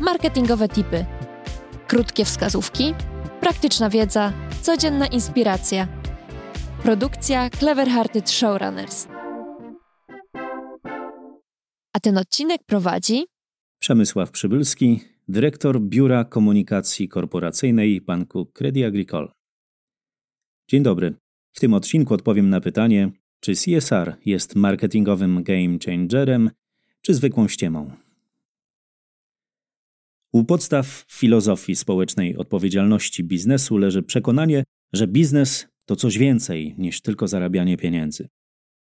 marketingowe tipy, krótkie wskazówki, praktyczna wiedza, codzienna inspiracja. Produkcja Clever Hearted Showrunners. A ten odcinek prowadzi Przemysław Przybylski, dyrektor Biura Komunikacji Korporacyjnej Banku Credit Agricole. Dzień dobry. W tym odcinku odpowiem na pytanie, czy CSR jest marketingowym game changerem, czy zwykłą ściemą. U podstaw filozofii społecznej odpowiedzialności biznesu leży przekonanie, że biznes to coś więcej niż tylko zarabianie pieniędzy.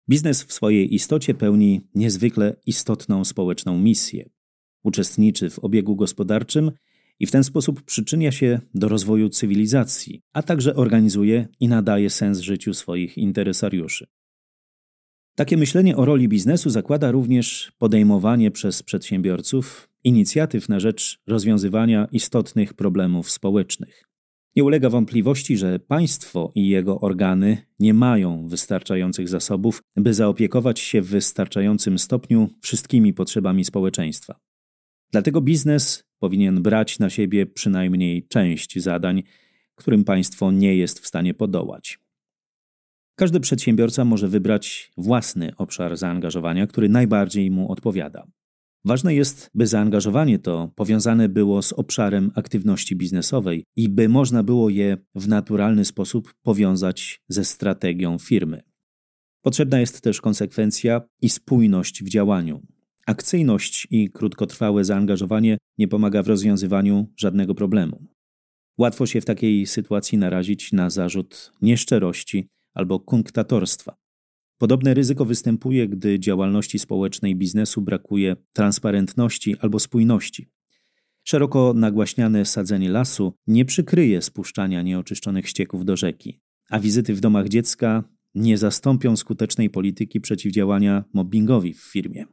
Biznes w swojej istocie pełni niezwykle istotną społeczną misję. Uczestniczy w obiegu gospodarczym i w ten sposób przyczynia się do rozwoju cywilizacji, a także organizuje i nadaje sens życiu swoich interesariuszy. Takie myślenie o roli biznesu zakłada również podejmowanie przez przedsiębiorców inicjatyw na rzecz rozwiązywania istotnych problemów społecznych. Nie ulega wątpliwości, że państwo i jego organy nie mają wystarczających zasobów, by zaopiekować się w wystarczającym stopniu wszystkimi potrzebami społeczeństwa. Dlatego biznes powinien brać na siebie przynajmniej część zadań, którym państwo nie jest w stanie podołać. Każdy przedsiębiorca może wybrać własny obszar zaangażowania, który najbardziej mu odpowiada. Ważne jest, by zaangażowanie to powiązane było z obszarem aktywności biznesowej i by można było je w naturalny sposób powiązać ze strategią firmy. Potrzebna jest też konsekwencja i spójność w działaniu. Akcyjność i krótkotrwałe zaangażowanie nie pomaga w rozwiązywaniu żadnego problemu. Łatwo się w takiej sytuacji narazić na zarzut nieszczerości albo kunktatorstwa. Podobne ryzyko występuje, gdy działalności społecznej biznesu brakuje transparentności albo spójności. Szeroko nagłaśniane sadzenie lasu nie przykryje spuszczania nieoczyszczonych ścieków do rzeki, a wizyty w domach dziecka nie zastąpią skutecznej polityki przeciwdziałania mobbingowi w firmie.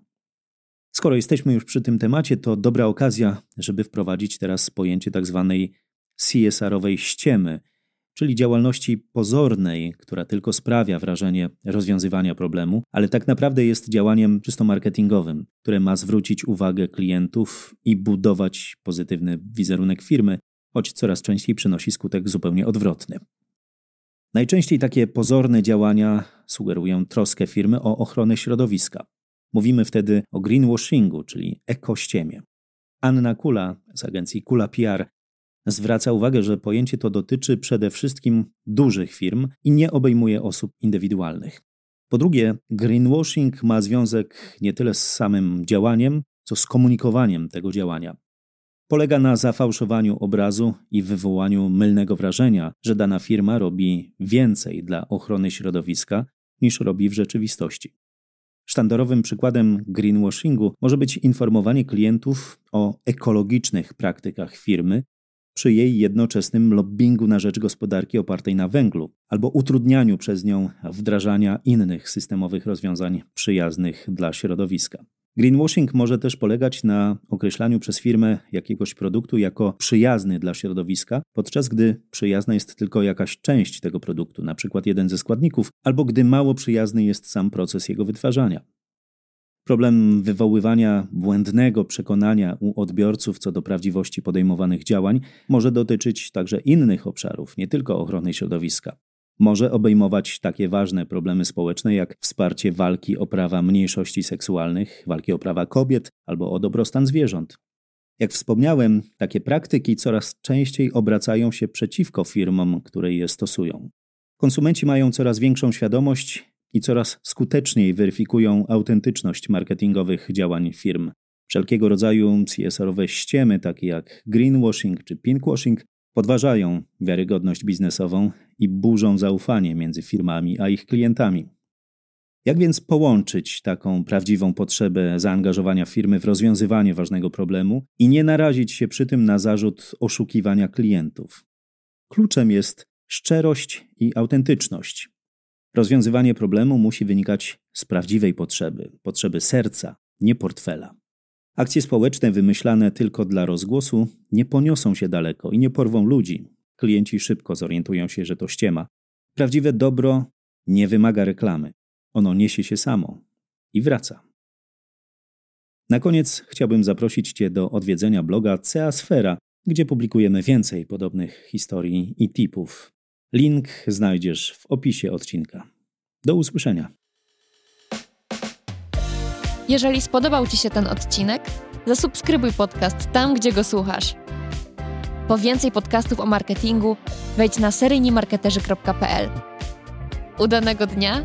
Skoro jesteśmy już przy tym temacie, to dobra okazja, żeby wprowadzić teraz pojęcie tzw. Tak CSR-owej ściemy – czyli działalności pozornej, która tylko sprawia wrażenie rozwiązywania problemu, ale tak naprawdę jest działaniem czysto marketingowym, które ma zwrócić uwagę klientów i budować pozytywny wizerunek firmy, choć coraz częściej przynosi skutek zupełnie odwrotny. Najczęściej takie pozorne działania sugerują troskę firmy o ochronę środowiska. Mówimy wtedy o greenwashingu, czyli ekościemie. Anna Kula z agencji Kula PR Zwraca uwagę, że pojęcie to dotyczy przede wszystkim dużych firm i nie obejmuje osób indywidualnych. Po drugie, greenwashing ma związek nie tyle z samym działaniem, co z komunikowaniem tego działania. Polega na zafałszowaniu obrazu i wywołaniu mylnego wrażenia, że dana firma robi więcej dla ochrony środowiska niż robi w rzeczywistości. Sztandarowym przykładem greenwashingu może być informowanie klientów o ekologicznych praktykach firmy przy jej jednoczesnym lobbingu na rzecz gospodarki opartej na węglu albo utrudnianiu przez nią wdrażania innych systemowych rozwiązań przyjaznych dla środowiska. Greenwashing może też polegać na określaniu przez firmę jakiegoś produktu jako przyjazny dla środowiska, podczas gdy przyjazna jest tylko jakaś część tego produktu, np. jeden ze składników, albo gdy mało przyjazny jest sam proces jego wytwarzania. Problem wywoływania błędnego przekonania u odbiorców co do prawdziwości podejmowanych działań może dotyczyć także innych obszarów, nie tylko ochrony środowiska. Może obejmować takie ważne problemy społeczne jak wsparcie walki o prawa mniejszości seksualnych, walki o prawa kobiet albo o dobrostan zwierząt. Jak wspomniałem, takie praktyki coraz częściej obracają się przeciwko firmom, które je stosują. Konsumenci mają coraz większą świadomość, i coraz skuteczniej weryfikują autentyczność marketingowych działań firm. Wszelkiego rodzaju CSR-owe ściemy, takie jak greenwashing czy pinkwashing, podważają wiarygodność biznesową i burzą zaufanie między firmami a ich klientami. Jak więc połączyć taką prawdziwą potrzebę zaangażowania firmy w rozwiązywanie ważnego problemu i nie narazić się przy tym na zarzut oszukiwania klientów? Kluczem jest szczerość i autentyczność. Rozwiązywanie problemu musi wynikać z prawdziwej potrzeby, potrzeby serca, nie portfela. Akcje społeczne wymyślane tylko dla rozgłosu nie poniosą się daleko i nie porwą ludzi. Klienci szybko zorientują się, że to ściema. Prawdziwe dobro nie wymaga reklamy. Ono niesie się samo i wraca. Na koniec chciałbym zaprosić Cię do odwiedzenia bloga Ceasfera, gdzie publikujemy więcej podobnych historii i tipów. Link znajdziesz w opisie odcinka. Do usłyszenia. Jeżeli spodobał Ci się ten odcinek, zasubskrybuj podcast tam, gdzie go słuchasz. Po więcej podcastów o marketingu wejdź na seryjnimarketerzy.pl. Udanego dnia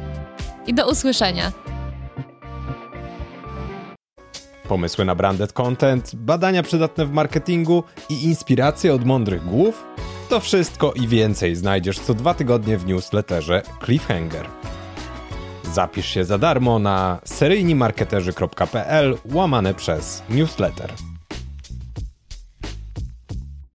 i do usłyszenia. Pomysły na branded content, badania przydatne w marketingu i inspiracje od mądrych głów? To wszystko i więcej znajdziesz co dwa tygodnie w newsletterze Cliffhanger. Zapisz się za darmo na seryjnimarketerzy.pl łamane przez newsletter.